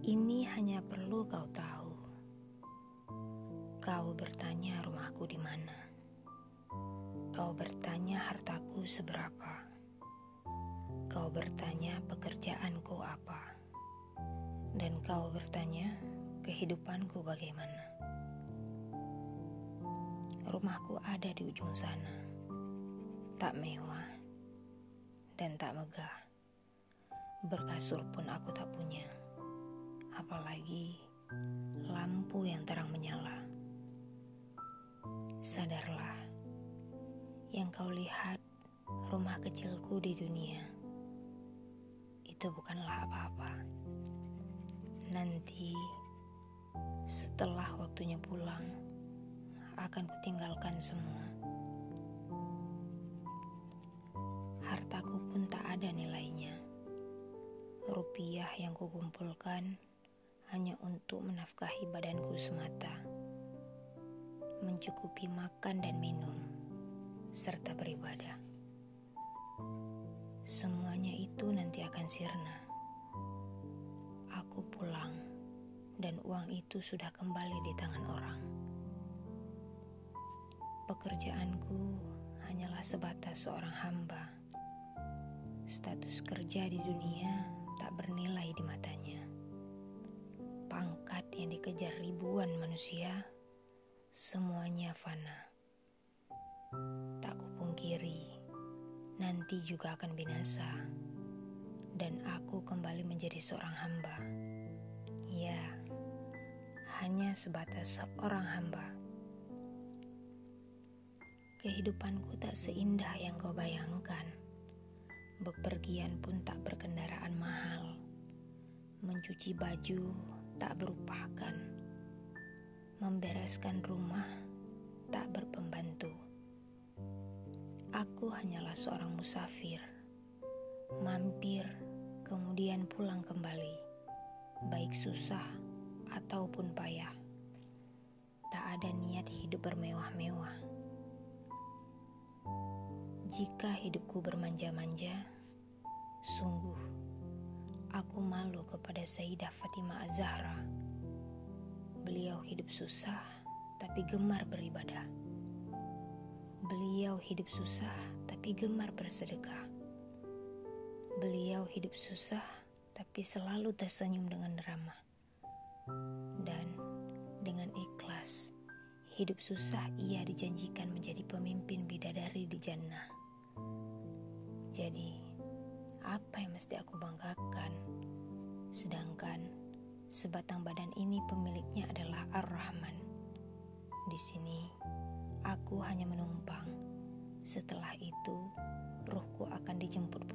Ini hanya perlu kau tahu. Kau bertanya rumahku di mana. Kau bertanya hartaku seberapa. Kau bertanya pekerjaanku apa. Dan kau bertanya kehidupanku bagaimana. Rumahku ada di ujung sana. Tak mewah dan tak megah. Berkasur pun aku tak punya apalagi lampu yang terang menyala. Sadarlah, yang kau lihat rumah kecilku di dunia itu bukanlah apa-apa. Nanti, setelah waktunya pulang, akan kutinggalkan semua. Hartaku pun tak ada nilainya. Rupiah yang kukumpulkan hanya untuk menafkahi badanku semata, mencukupi makan dan minum, serta beribadah. Semuanya itu nanti akan sirna. Aku pulang, dan uang itu sudah kembali di tangan orang. Pekerjaanku hanyalah sebatas seorang hamba. Status kerja di dunia tak bernilai di matanya manusia, semuanya fana. Tak kupungkiri, nanti juga akan binasa, dan aku kembali menjadi seorang hamba. Ya, hanya sebatas seorang hamba. Kehidupanku tak seindah yang kau bayangkan. Bepergian pun tak berkendaraan mahal. Mencuci baju tak berupahkan. Membereskan rumah tak berpembantu. Aku hanyalah seorang musafir, mampir, kemudian pulang kembali, baik susah ataupun payah. Tak ada niat hidup bermewah-mewah. Jika hidupku bermanja-manja, sungguh Aku malu kepada Sayyidah Fatimah Az-Zahra. Beliau hidup susah tapi gemar beribadah. Beliau hidup susah tapi gemar bersedekah. Beliau hidup susah tapi selalu tersenyum dengan ramah. Dan dengan ikhlas, hidup susah ia dijanjikan menjadi pemimpin bidadari di jannah. Jadi, apa yang mesti aku banggakan? Sedangkan sebatang badan ini pemiliknya adalah Ar-Rahman. Di sini aku hanya menumpang. Setelah itu, ruhku akan dijemput.